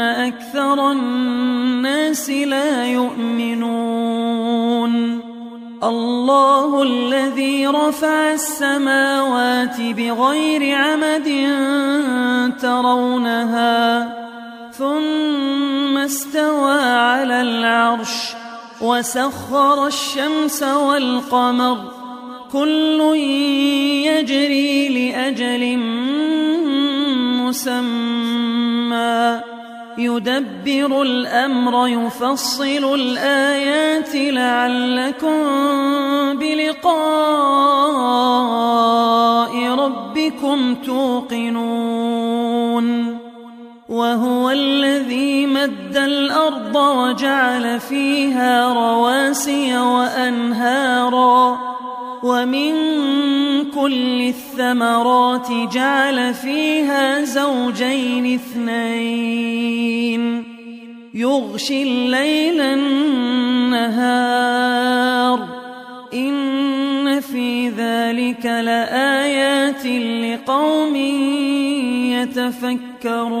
أكثر الناس لا يؤمنون. الله الذي رفع السماوات بغير عمد ترونها ثم استوى على العرش وسخر الشمس والقمر. كل يجري لأجل مسمى. يدبر الأمر يفصل الآيات لعلكم بلقاء ربكم توقنون. وهو الذي مد الأرض وجعل فيها رواسي وأنهارا. ومن كل الثمرات جعل فيها زوجين اثنين. يغشي الليل النهار. إن في ذلك لآيات لقوم يتفكرون.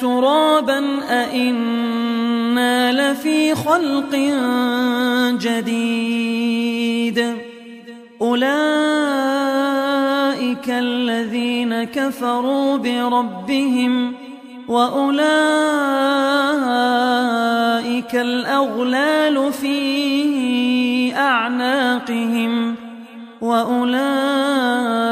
ترابا أإنا لفي خلق جديد أولئك الذين كفروا بربهم وأولئك الأغلال في أعناقهم وأولئك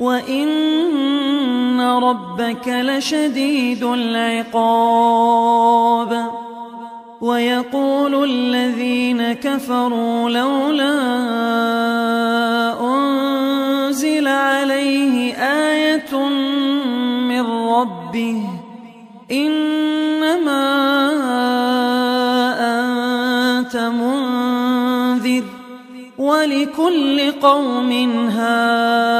وإن ربك لشديد العقاب ويقول الذين كفروا لولا أنزل عليه آية من ربه إنما أنت منذر ولكل قوم هاد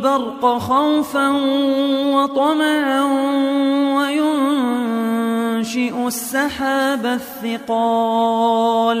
البرق خوفا وطمعا وينشئ السحاب الثقال.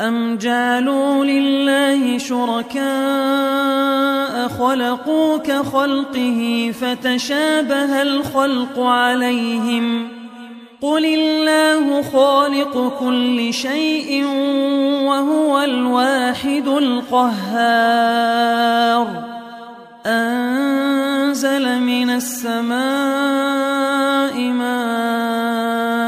أم جعلوا لله شركاء خلقوا كخلقه فتشابه الخلق عليهم قل الله خالق كل شيء وهو الواحد القهار أنزل من السماء ماء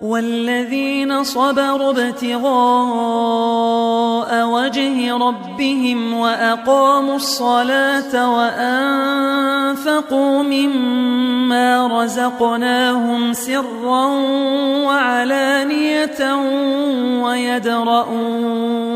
والذين صبروا ابتغاء وجه ربهم وأقاموا الصلاة وأنفقوا مما رزقناهم سرا وعلانية ويدرؤون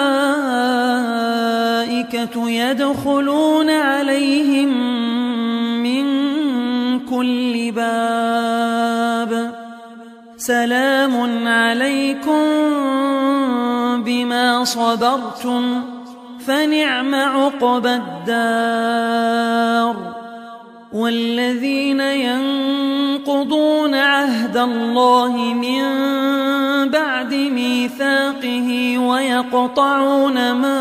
يدخلون عليهم من كل باب سلام عليكم بما صبرتم فنعم عقبى الدار والذين ينقضون عهد الله من بعد ميثاقه ويقطعون ما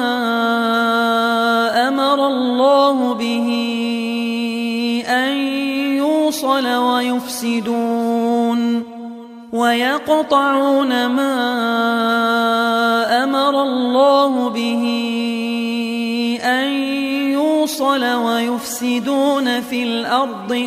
أمر الله به أن يوصل ويفسدون ويقطعون ما أمر الله به أن يوصل ويفسدون في الأرض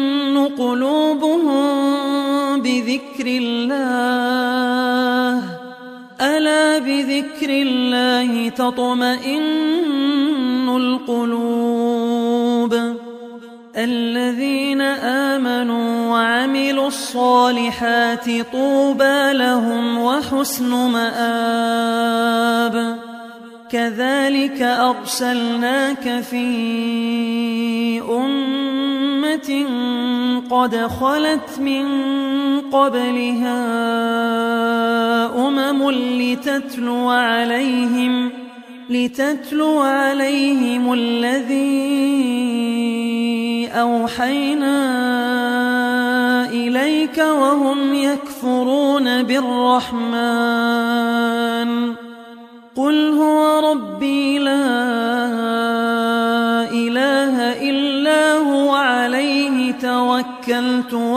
قلوبهم بذكر الله. ألا بذكر الله تطمئن القلوب. الذين آمنوا وعملوا الصالحات طوبى لهم وحسن مآب. كذلك أرسلناك في أمة قد خلت من قبلها أمم لتتلو عليهم لتتلو عليهم الذي أوحينا إليك وهم يكفرون بالرحمن قل هو ربي لا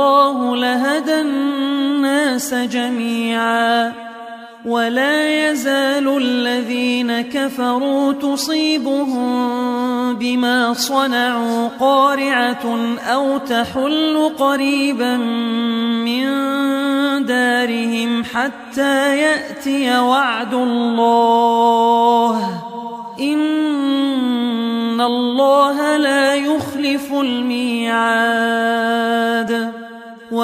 الله لهدى الناس جميعا ولا يزال الذين كفروا تصيبهم بما صنعوا قارعة أو تحل قريبا من دارهم حتى يأتي وعد الله.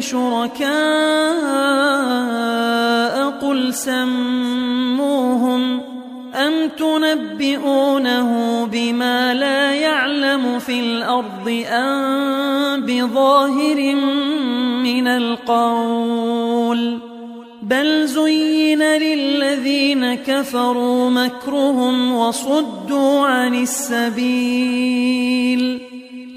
شركاء قل سموهم أم تنبئونه بما لا يعلم في الأرض أم بظاهر من القول بل زين للذين كفروا مكرهم وصدوا عن السبيل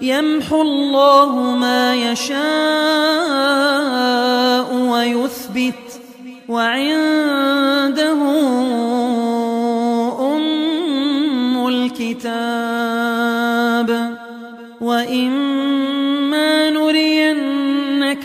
يمحو الله ما يشاء ويثبت وعنده